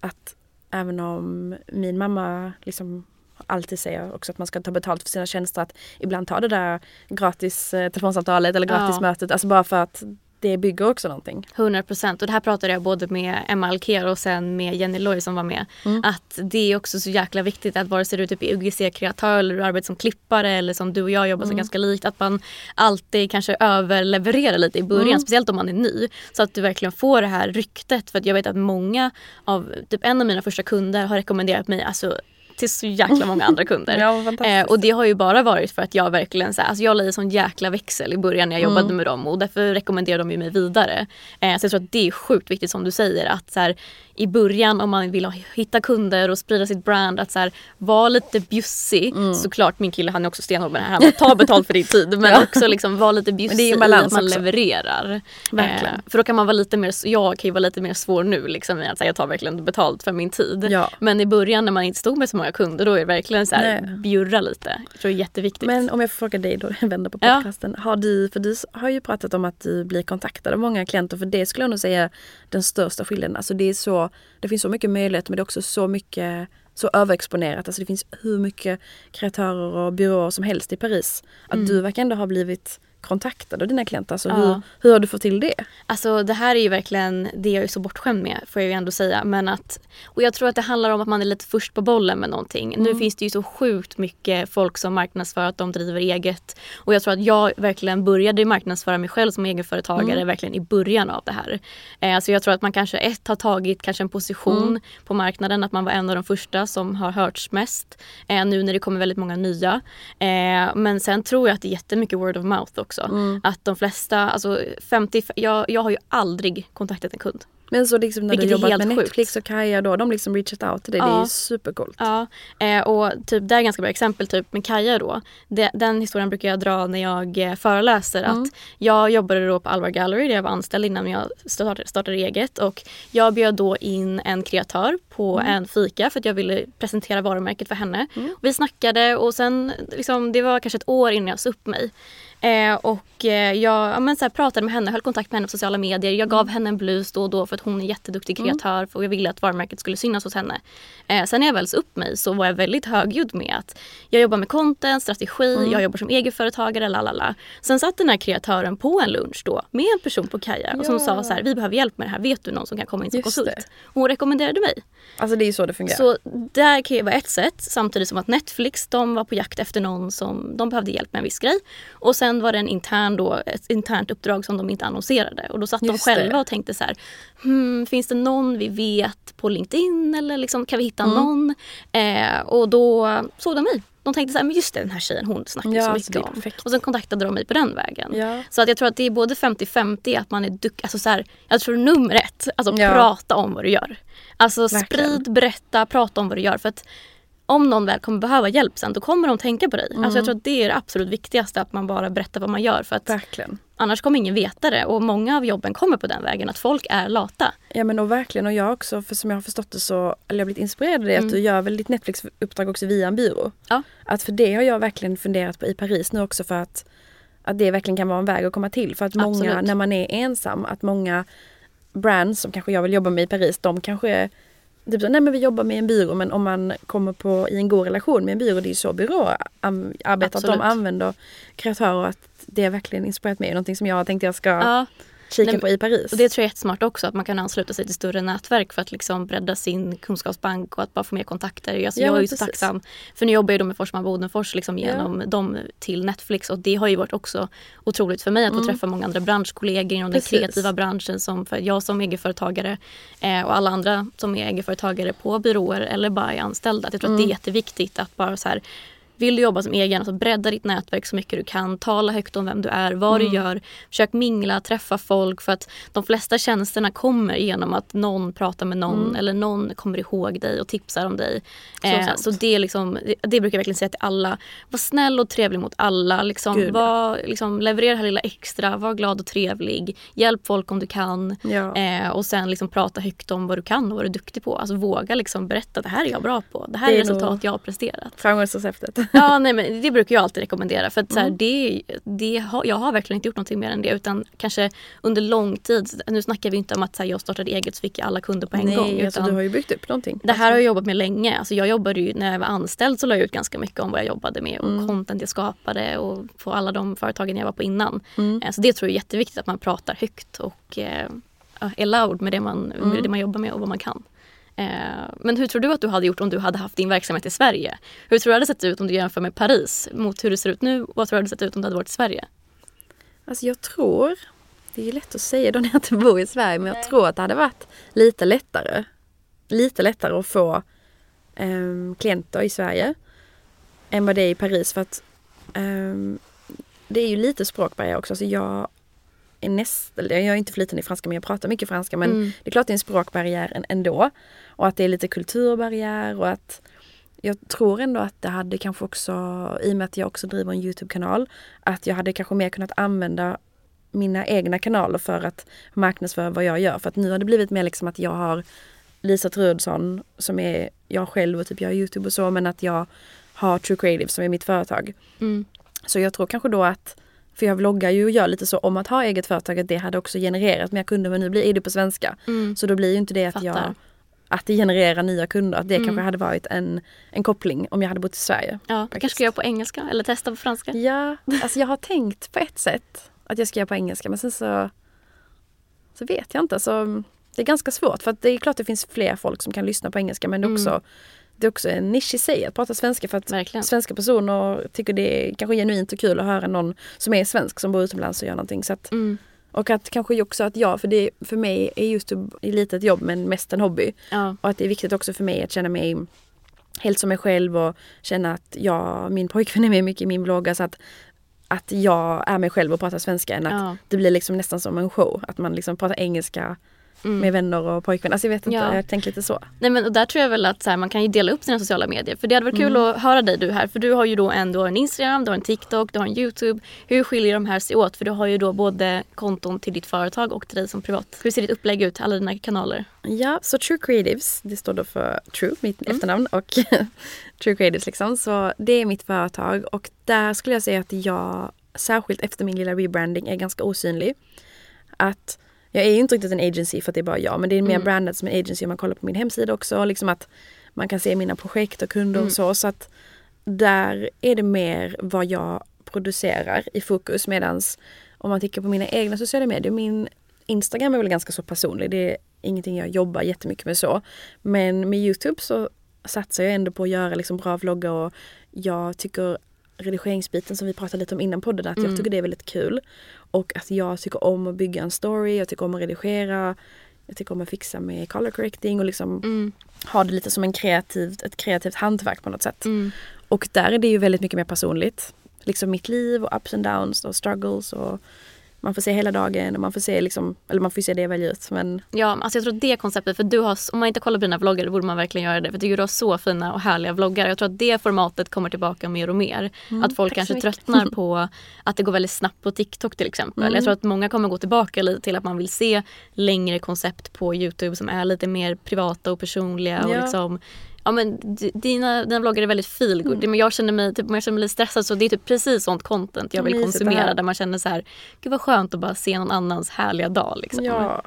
att även om min mamma liksom alltid säger också att man ska ta betalt för sina tjänster att ibland ta det där gratis eh, telefonsamtalet eller gratis Ja. mötet. Alltså bara för att det bygger också någonting. 100 procent. Och det här pratade jag både med Emma Alker och sen med Jenny Loy som var med. Mm. Att det är också så jäkla viktigt att vare sig du är typ i UGC-kreatör eller du arbetar som klippare eller som du och jag jobbar så Mm. ganska likt. Att man alltid kanske överlevererar lite i början. Mm. Speciellt om man är ny. Så att du verkligen får det här ryktet. För att jag vet att många av, typ en av mina första kunder har rekommenderat mig alltså till så jäkla många andra kunder. Ja. Eh, och det har ju bara varit för att jag verkligen så här, alltså jag la i sån jäkla växel i början när jag Mm. jobbade med dem och därför rekommenderar de ju mig vidare. Eh, så jag tror att det är sjukt viktigt som du säger att så här, i början om man vill hitta kunder och sprida sitt brand att så här, vara lite bjussig. Mm. Såklart min kille han är också stenhård med det här. Han bara, ta betalt för din tid men Ja. också liksom vara lite bjussig det är ju i att man också. levererar. Verkligen. Eh, för då kan man vara lite mer, jag kan ju vara lite mer svår nu liksom i att säga jag tar verkligen betalt för min tid. Ja. Men i början när man inte stod med så många många kunder då är det verkligen så här Nej. bjurra lite. Jag tror det är jätteviktigt. Men om jag får fråga dig då, vänder på Ja. podcasten. Har du, för du har ju pratat om att du blir kontaktad av många klienter. För det skulle jag nog säga den största skillnaden. Alltså det, är så, det finns så mycket möjligheter men det är också så mycket så överexponerat. Alltså det finns hur mycket kreatörer och byråer som helst i Paris. Att Mm. du verkar ändå ha blivit kontaktad av dina klienter. Alltså Ja. hur, hur har du fått till det? Alltså det här är ju verkligen det jag är så bortskämd med får jag ju ändå säga. Men att, och jag tror att det handlar om att man är lite först på bollen med någonting. Nu finns det ju så sjukt mycket folk som marknadsför att de driver eget. Och jag tror att jag verkligen började marknadsföra mig själv som egenföretagare verkligen i början av det här. Eh, så jag tror att man kanske ett har tagit kanske en position på marknaden. Att man var en av de första som har hörts mest. Eh, nu när det kommer väldigt många nya. Eh, men sen tror jag att det är jättemycket word of mouth också. Att de flesta, alltså 50, jag, jag har ju aldrig kontaktat en kund. Men så liksom när Vilket du jobbat med sjukt. Netflix och Kaja då, de liksom reachat out till dig. Det är Ja. ju supercoolt. Ja, eh, och typ det är ganska bra exempel typ med Kaja då. Det, den historien brukar jag dra när jag eh, föreläser. Att jag jobbade då på Alvar Gallery där jag var anställd innan jag startade, startade eget. Och jag bjöd då in en kreatör på en fika för att jag ville presentera varumärket för henne. Vi snackade och sen liksom, det var kanske ett år innan jag sa upp mig. Eh, och eh, jag ja, men så här, pratade med henne, höll kontakt med henne på sociala medier. Jag gav henne en blus då och då för att hon är jätteduktig kreatör och jag ville att varumärket skulle synas hos henne. Eh, sen när jag väl sa upp mig så var jag väldigt högljudd med att jag jobbar med content, strategi, jag jobbar som egenföretagare, lalala. Sen satt den här kreatören på en lunch då med en person på Kaja och som sa så här, vi behöver hjälp med det här, vet du någon som kan komma in som Just konsult? Och hon rekommenderade mig. Alltså det är ju så det fungerar. Så där kan ju vara ett sätt samtidigt som att Netflix de var på jakt efter någon som de behövde hjälp med en viss grej. Och sen var det en intern då, ett internt uppdrag som de inte annonserade. Och då satt Just de själva det. och tänkte så här, hmm, finns det någon vi vet på LinkedIn eller liksom, kan vi hitta Mm. någon? Eh, och då såg de mig. De tänkte så här, men just det den här tjejen hon snackar Ja, så alltså, mycket om. Och sen kontaktade de mig på den vägen. Ja. Så att jag tror att det är både 50-50 att man är duktig, alltså så här, jag tror nummer ett, alltså Ja. prata om vad du gör. Alltså Verkligen. sprid, berätta, prata om vad du gör. För att om någon väl kommer behöva hjälp sen då kommer de tänka på dig. Alltså Mm. jag tror att det är det absolut viktigaste att man bara berättar vad man gör. För att Verkligen. annars kommer ingen veta det. Och många av jobben kommer på den vägen, att folk är lata. Ja men och verkligen och jag också, för som jag har förstått det så, eller jag har blivit inspirerad av det, att du gör väl ditt Netflix-uppdrag också via en byrå. Ja. Att för det har jag verkligen funderat på i Paris nu också för att, att det verkligen kan vara en väg att komma till. För att många, Absolut. när man är ensam, att många brands som kanske jag vill jobba med i Paris, de kanske Typ så, nej men vi jobbar med en byrå men om man kommer på, i en god relation med en byrå, det är ju så byråer arbetar, att de använder kreatörer och att det verkligen inspirerat mig. Någonting som jag tänkte jag ska Ja. Kika Nej, på i Paris. Och det tror jag är jättesmart också, att man kan ansluta sig till större nätverk för att liksom bredda sin kunskapsbank och att bara få mer kontakter. Alltså Ja, jag är ju så tacksam, för nu jobbar jag då med Forsman Bodenfors liksom genom dem till Netflix och det har ju varit också otroligt för mig att få träffa många andra branschkollegor inom Mm. Precis. den kreativa branschen. Som för jag som egenföretagare eh, och alla andra som är egenföretagare på byråer eller bara är anställda. Jag tror Mm. att det är jätteviktigt att bara så här vill du jobba som egen, alltså bredda ditt nätverk så mycket du kan. Tala högt om vem du är, vad Mm. du gör. Försök mingla, träffa folk. För att de flesta tjänsterna kommer genom att någon pratar med någon eller någon kommer ihåg dig och tipsar om dig. Mm. Så Eh, så det, liksom, det, brukar jag verkligen säga till alla. Var snäll och trevlig mot alla. Liksom, Gud, var, liksom, leverera det här lilla extra, var glad och trevlig. Hjälp folk om du kan. Ja. Eh, och sen liksom prata högt om vad du kan och vad du är duktig på. Alltså våga liksom berätta, det här är jag bra på. Det här Det är resultat jag har presterat. Framgångsreceptet. Ja, nej, men det brukar jag alltid rekommendera. För att så här, Mm. det, det har, jag har verkligen inte gjort någonting mer än det. Utan kanske under lång tid. Nu snackar vi inte om att så här, jag startade eget så fick jag alla kunder på en Nej, gång. alltså, Utan du har ju byggt upp någonting. det här har jag jobbat med länge. Alltså, jag jobbade ju, när jag var anställd så la jag ut ganska mycket om vad jag jobbade med och Mm. content jag skapade och på alla de företagen jag var på innan. Mm. Eh, Så det tror jag är jätteviktigt att man pratar högt och eh, är loud med det, man, Mm. med det man jobbar med och vad man kan. Eh, Men hur tror du att du hade gjort om du hade haft din verksamhet i Sverige? Hur tror du det hade sett ut om du jämför med Paris mot hur det ser ut nu? Vad tror du det hade sett ut om du hade varit i Sverige? Alltså jag tror, det är ju lätt att säga då när jag inte bor i Sverige, men jag tror att det hade varit lite lättare. Lite lättare att få ehm, klienter i Sverige än vad det är i Paris. För att ehm, det är ju lite språkbarriär också. Alltså jag är näst, eller jag är inte flytande i franska men jag pratar mycket franska. Men Mm. det är klart det är en språkbarriär än- ändå. Och att det är lite kulturbarriär och att jag tror ändå att det hade kanske också, i och med att jag också driver en Youtube-kanal, att jag hade kanske mer kunnat använda mina egna kanaler för att marknadsföra vad jag gör. För att nu har det blivit mer liksom att jag har Lisa Truedsson som är jag själv och typ jag har Youtube och så men att jag har True Creative som är mitt företag. Mm. Så jag tror kanske då att, för jag vloggar ju och gör lite så om att ha eget företag, att det hade också genererat mer kunder men nu blir det på svenska. Mm. Så då blir ju inte det att Fattar. jag att det genererar nya kunder. Att det Mm. kanske hade varit en, en koppling om jag hade bott i Sverige. Ja, faktiskt. kanske ska göra på engelska eller testa på franska. Ja, alltså jag har tänkt på ett sätt att jag ska göra på engelska men sen så, så vet jag inte. Så det är ganska svårt för att det är klart det finns fler folk som kan lyssna på engelska men Mm. Det är också en nisch i sig att prata svenska för att Verkligen. svenska personer tycker det är kanske genuint och kul att höra någon som är svensk som bor utomlands och gör någonting. Så att, Mm. och att kanske också att jag, för det för mig är just lite ett jobb men mest en hobby. Ja. Och att det är viktigt också för mig att känna mig helt som mig själv och känna att jag, min pojkvän är med mycket i min blogg. Alltså att, att jag är mig själv och pratar svenska än att Ja. det blir liksom nästan som en show. Att man liksom pratar engelska Mm. med vänner och pojkvän. Alltså jag vet inte, Ja. jag tänker lite så. Nej men och där tror jag väl att så här, man kan ju dela upp sina sociala medier. För det hade varit kul Mm. att höra dig du här. För du har ju då en, du har en Instagram, du har en TikTok, du har en YouTube. Hur skiljer de här sig åt? För du har ju då både konton till ditt företag och till dig som privat. Hur ser ditt upplägg ut, alla dina kanaler? Ja, så True Creatives, det står då för True, mitt efternamn och True Creatives liksom. Så det är mitt företag och där skulle jag säga att jag, särskilt efter min lilla rebranding, är ganska osynlig. Att jag är ju inte riktigt en agency för att det är bara jag, men det är mer Mm. brandat som en agency om man kollar på min hemsida också. Liksom att man kan se mina projekt och kunder Mm. och så. Så att där är det mer vad jag producerar i fokus medans om man tittar på mina egna sociala medier, min Instagram är väl ganska så personlig. Det är ingenting jag jobbar jättemycket med så. Men med Youtube så satsar jag ändå på att göra liksom bra vloggar och jag tycker redigeringsbiten som vi pratade lite om innan podden, att Mm. jag tycker det är väldigt kul. Och att jag tycker om att bygga en story, jag tycker om att redigera, jag tycker om att fixa med color correcting och liksom Mm. ha det lite som en kreativt, ett kreativt hantverk på något sätt. Mm. Och där är det ju väldigt mycket mer personligt. Liksom mitt liv och ups and downs och struggles och man får se hela dagen och man får se liksom, eller man får se det jag väljer ut men Ja, alltså jag tror att det konceptet, för du har, om man inte kollar på dina vloggar borde man verkligen göra det. För du har så fina och härliga vloggar. Jag tror att det formatet kommer tillbaka mer och mer. att folk kanske tröttnar på att det går väldigt snabbt på TikTok till exempel. Mm. Jag tror att många kommer gå tillbaka lite till att man vill se längre koncept på Youtube som är lite mer privata och personliga. Och Ja. liksom, ja, men dina, dina vloggar är väldigt feelgood. Mm. Men jag känner mig, typ, jag känner mig lite stressad så det är typ precis sånt content jag vill Mysigt konsumera. Där man känner så här, gud vad skönt att bara se någon annans härliga dag. Liksom. Ja.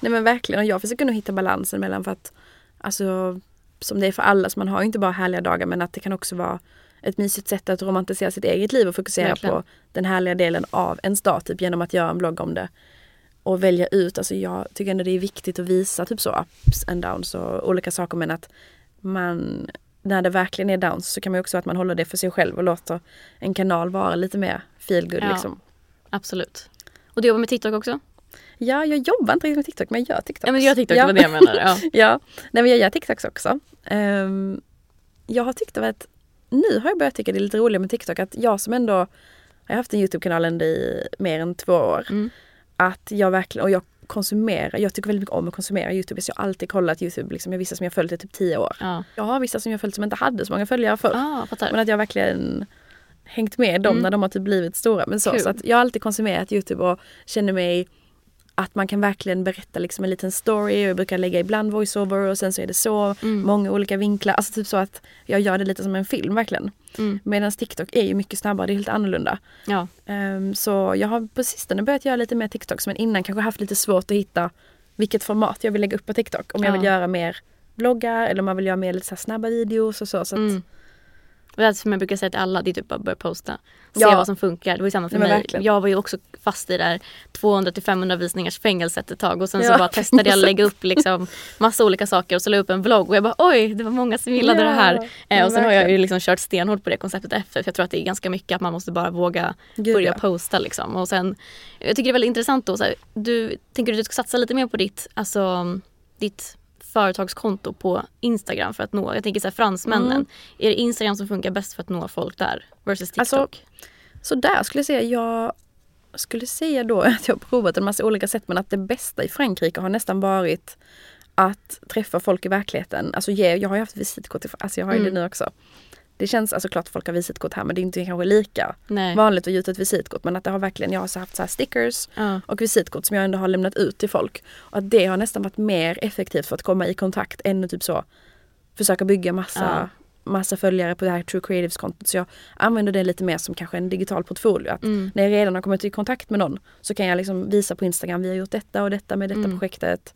Nej men verkligen och jag försöker nog hitta balansen mellan för att alltså som det är för alla, så man har inte bara härliga dagar men att det kan också vara ett mysigt sätt att romantisera sitt eget liv och fokusera Verkligen. på den härliga delen av ens dag typ genom att göra en blogg om det. Och välja ut, alltså jag tycker ändå det är viktigt att visa typ så ups and downs och olika saker men att man när det verkligen är downs så kan man också att man håller det för sig själv och låter en kanal vara lite mer feelgood Ja. liksom. Absolut. Och du jobbar med TikTok också? Ja, jag jobbar inte riktigt med TikTok men jag gör TikTok. Ja men jag TikTok, det var det jag menade. Ja. ja, nej men jag gör TikToks också. Ehm, jag har tyckt att nu har jag börjat tycka det är lite roligt med TikTok att jag som ändå har haft en Youtube-kanal ändå i mer än två år. Mm. Att jag verkligen, och jag konsumerar, jag tycker väldigt mycket om att konsumera Youtube. Så jag har alltid kollat Youtube, liksom, jag har vissa som jag följt i typ tio år. Ja. Jag har vissa som jag följt som inte hade så många följare förr. Ah. Men att jag verkligen hängt med dem Mm. när de har typ blivit stora. Men så, så att jag har alltid konsumerat Youtube och känner mig att man kan verkligen berätta liksom en liten story. Och jag brukar lägga ibland voiceover och sen så är det så. Mm. Många olika vinklar. Alltså typ så att jag gör det lite som en film verkligen. Mm. Medan TikTok är ju mycket snabbare, det är helt annorlunda. Ja. Ehm, så jag har på sistone börjat göra lite mer TikToks men innan kanske haft lite svårt att hitta vilket format jag vill lägga upp på TikTok. Om jag Ja. vill göra mer vloggar eller om man vill göra mer lite så snabba videos och så. så att, Mm. Och det är som jag brukar säga till alla, det är typ bara att börja posta. Se Ja. vad som funkar. Det var ju samma för Nej, mig. verkligen. Jag var ju också fast i det där 200-500 visningars fängelset ett tag och sen så Ja, bara testade jag att lägga upp liksom massa olika saker och så la jag upp en vlogg och jag bara oj det var många som gillade Ja, det här. Eh, och sen har jag ju verkligen. liksom kört stenhårt på det konceptet efter för jag tror att det är ganska mycket att man måste bara våga Gud, börja ja. posta liksom. Och sen, jag tycker det är väldigt intressant då, så här, du, tänker du att du ska satsa lite mer på ditt, alltså, ditt företagskonto på Instagram för att nå, jag tänker så här, fransmännen. Mm. Är det Instagram som funkar bäst för att nå folk där versus TikTok? Alltså, Så där skulle jag säga, jag skulle säga då att jag har provat en massa olika sätt men att det bästa i Frankrike har nästan varit att träffa folk i verkligheten. Alltså jag har ju haft visitkort, i, alltså jag har ju Mm. det nu också. Det känns, alltså klart folk har visitkort här men det är inte kanske lika Nej. vanligt att ge ut ett visitkort. Men att det har verkligen, jag har haft så stickers Ja. och visitkort som jag ändå har lämnat ut till folk. Och att det har nästan varit mer effektivt för att komma i kontakt än att typ så försöka bygga massa, massa följare på det här True Creatives-kontot. Så jag använder det lite mer som kanske en digital portfolio. Att Mm. När jag redan har kommit i kontakt med någon så kan jag liksom visa på Instagram, vi har gjort detta och detta med detta Mm. projektet.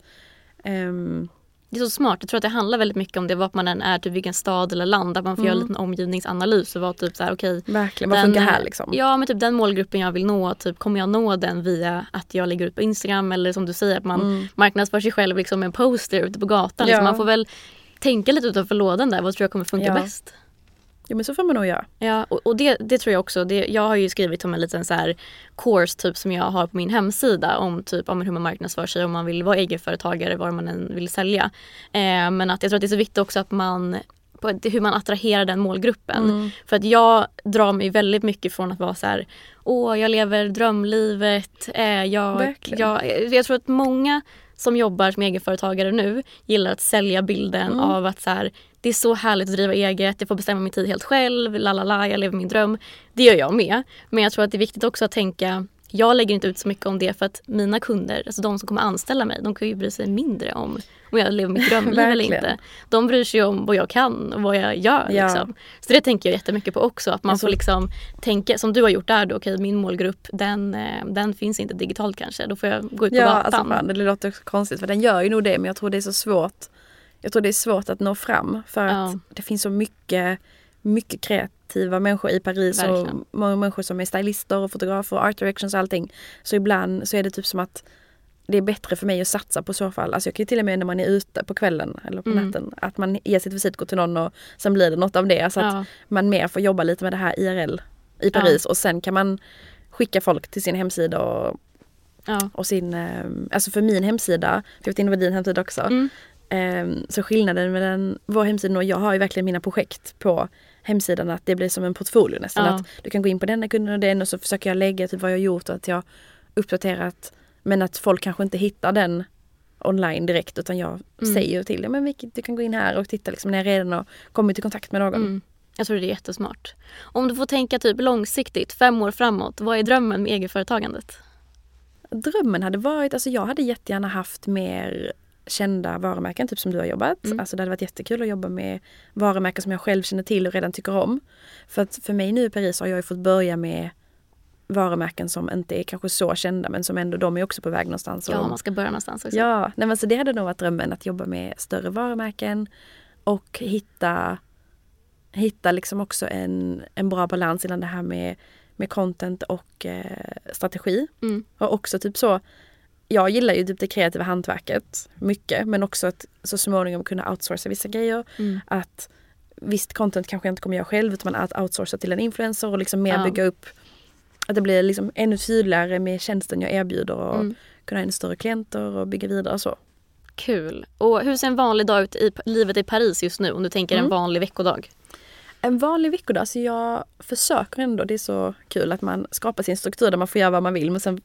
Ehm, Det är så smart. Jag tror att det handlar väldigt mycket om det vart man än är, typ vilken stad eller land. Att man får göra en liten omgivningsanalys och vara typ så här okej. verkligen, vad funkar här liksom? Ja men typ den målgruppen jag vill nå, typ, kommer jag nå den via att jag lägger ut på Instagram eller som du säger att man marknadsför sig själv liksom med en poster ute på gatan. Liksom, Mm. Ja. man får väl tänka lite utanför lådan där. Vad tror jag kommer funka Ja. bäst? Ja men så får man nog göra. Ja, och, och det, det tror jag också. Det, jag har ju skrivit om en liten så här course typ som jag har på min hemsida om typ om hur man marknadsför sig om man vill vara egenföretagare, vad man än vill sälja. Eh, men att jag tror att det är så viktigt också att man på hur man attraherar den målgruppen. För att jag drar mig väldigt mycket från att vara så här, åh jag lever drömlivet. Eh, jag, jag, jag tror att många som jobbar som egenföretagare nu gillar att sälja bilden av att så här, det är så härligt att driva eget, jag får bestämma min tid helt själv, la la la, jag lever min dröm. Det gör jag med. Men jag tror att det är viktigt också att tänka jag lägger inte ut så mycket om det för att mina kunder, alltså de som kommer anställa mig, de kan ju bry sig mindre om om jag lever mitt drömliv eller inte. De bryr sig om vad jag kan och vad jag gör. Ja. Liksom. Så det tänker jag jättemycket på också. Att man Alltså- får liksom tänka, som du har gjort där då, okej min målgrupp den, eh, den finns inte digitalt kanske. Då får jag gå ut på Ja, gatan. alltså det låter också konstigt för den gör ju nog det men jag tror det är så svårt. Jag tror det är svårt att nå fram för Ja. att det finns så mycket, mycket kreativa människor i Paris Verkligen. och många människor som är stylister och fotografer och art directions och allting. Så ibland så är det typ som att det är bättre för mig att satsa på så fall. Alltså jag kan ju till och med när man är ute på kvällen eller på Mm. natten att man ger sitt visitkort till någon och sen blir det något av det. Alltså att Ja. man mer får jobba lite med det här IRL i Paris och sen kan man skicka folk till sin hemsida och Ja. och sin, eh, alltså för min hemsida, för jag vet inte vad din hemsida också, Mm. Eh, så skillnaden mellan vår hemsida och jag har ju verkligen mina projekt på hemsidan att det blir som en portfolio nästan. Ja. Att du kan gå in på denna kunden och den och så försöker jag lägga typ vad jag har gjort och att jag uppdaterat men att folk kanske inte hittar den online direkt utan jag Mm. säger till dem men vilket- du kan gå in här och titta liksom när jag redan har kommit i kontakt med någon. Mm. Jag tror det är jättesmart. Om du får tänka typ långsiktigt, fem år framåt, vad är drömmen med egenföretagandet? Drömmen hade varit, alltså jag hade jättegärna haft mer kända varumärken, typ som du har jobbat. Mm. Alltså det hade varit jättekul att jobba med varumärken som jag själv känner till och redan tycker om. För att för mig nu i Paris har jag ju fått börja med varumärken som inte är kanske så kända men som ändå de är också på väg någonstans. Ja, man ska börja någonstans också. Ja, nej men så det hade nog varit drömmen att jobba med större varumärken och hitta, hitta liksom också en, en bra balans mellan det här med, med content och eh, strategi. Mm. Och också typ så, jag gillar ju typ det kreativa hantverket mycket men också att så småningom kunna outsourca vissa grejer. Mm. Att visst content kanske jag inte kommer göra själv utan att outsourca till en influencer och liksom mer Ja. bygga upp att det blir liksom ännu tydligare med tjänsten jag erbjuder och Mm. kunna ha ännu större klienter och bygga vidare och så. Kul. Och hur ser en vanlig dag ut i livet i Paris just nu? Om du tänker Mm. en vanlig veckodag. En vanlig veckodag, så jag försöker ändå, det är så kul att man skapar sin struktur där man får göra vad man vill men sen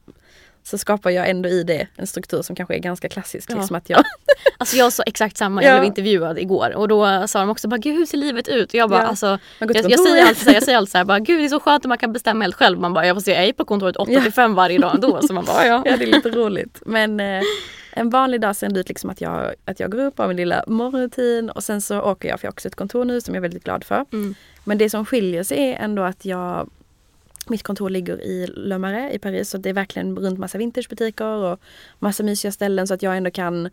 så skapar jag ändå i det en struktur som kanske är ganska klassisk. Ja. Liksom att jag, Alltså jag sa exakt samma, Ja. jag blev intervjuad igår och då sa de också bara gud hur ser livet ut? Och jag bara Ja. alltså jag, jag, säger alltid, jag säger alltid så här, bara, gud det är så skönt att man kan bestämma helt själv. Man bara jag får se, jag är på kontoret 8 Ja. till 5 varje dag ändå. Så man bara ja. ja, det är lite roligt. Men eh, en vanlig dag ser det ut liksom att jag, att jag går upp, har min lilla morgonrutin och sen så åker jag, för jag har också ett kontor nu som jag är väldigt glad för. Mm. Men det som skiljer sig är ändå att jag mitt kontor ligger i Le Marais i Paris så det är verkligen runt massa vintagebutiker och massa mysiga ställen så att jag ändå kan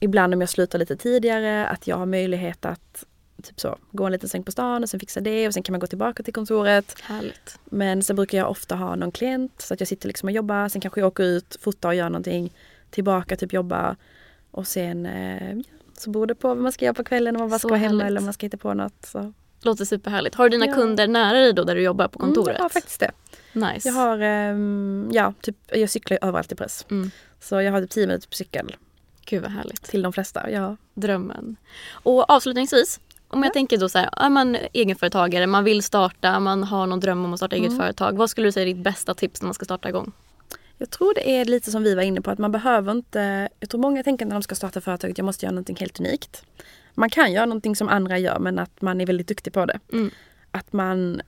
ibland om jag slutar lite tidigare att jag har möjlighet att typ så, gå en liten sväng på stan och sen fixa det och sen kan man gå tillbaka till kontoret. Härligt. Men sen brukar jag ofta ha någon klient så att jag sitter liksom och jobbar. Sen kanske jag åker ut, fotar och gör någonting. Tillbaka, typ jobba. Och sen eh, så beror det på vad man ska göra på kvällen. Om man bara ska vara hemma eller om man ska hitta på något. Så. Låter superhärligt. Har du dina Ja. kunder nära dig då där du jobbar på kontoret? Mm, jag har faktiskt det. Nice. Jag har, ehm, ja, typ, jag cyklar överallt i press. Mm. Så jag har typ 10 minuter på cykel Gud vad härligt. till de flesta. Ja. Drömmen. Och avslutningsvis, om jag tänker då så här, är man egenföretagare, man vill starta, man har någon dröm om att starta Mm. eget företag. Vad skulle du säga är ditt bästa tips när man ska starta igång? Jag tror det är lite som vi var inne på att man behöver inte, jag tror många tänker när de ska starta företaget, jag måste göra någonting helt unikt. Man kan göra någonting som andra gör men att man är väldigt duktig på det. Mm. att man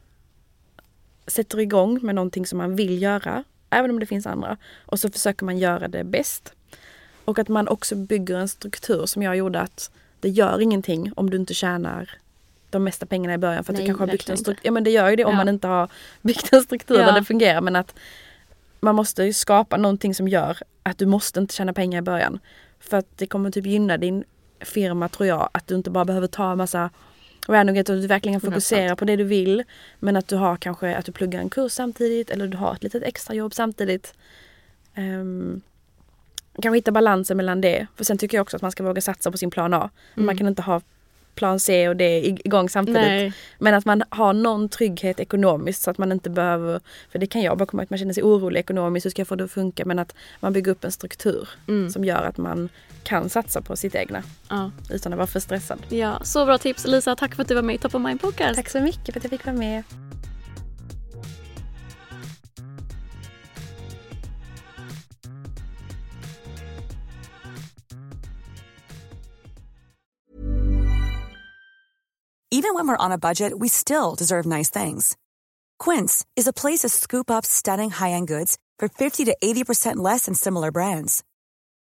sätter igång med någonting som man vill göra, även om det finns andra. Och så försöker man göra det bäst. Och att man också bygger en struktur som jag gjorde att det gör ingenting om du inte tjänar de mesta pengarna i början för att Nej, du kanske har byggt en struktur. Ja men det gör ju det om Ja. man inte har byggt en struktur Ja. där det fungerar men att man måste ju skapa någonting som gör att du måste inte tjäna pengar i början. För att det kommer typ gynna din firma tror jag att du inte bara behöver ta en massa random grejer, att du verkligen fokuserar på det du vill. Men att du har kanske att du pluggar en kurs samtidigt eller du har ett litet extrajobb samtidigt. Um, kanske hitta balansen mellan det. För sen tycker jag också att man ska våga satsa på sin plan A. Man kan inte ha plan C och D igång samtidigt. Nej. Men att man har någon trygghet ekonomiskt så att man inte behöver, för det kan jag bara komma att man känner sig orolig ekonomiskt, hur ska jag få det att funka? Men att man bygger upp en struktur som gör att man kan satsa på sitt egna Ja. utan att vara för stressad. ja, så bra tips. Lisa, tack för att du var med i Top of Mind Podcast. Tack så mycket för att jag fick vara med. Even when we're on a budget, we still deserve nice things. Quince is a place to scoop up stunning high-end goods for 50 to 80% less than similar brands.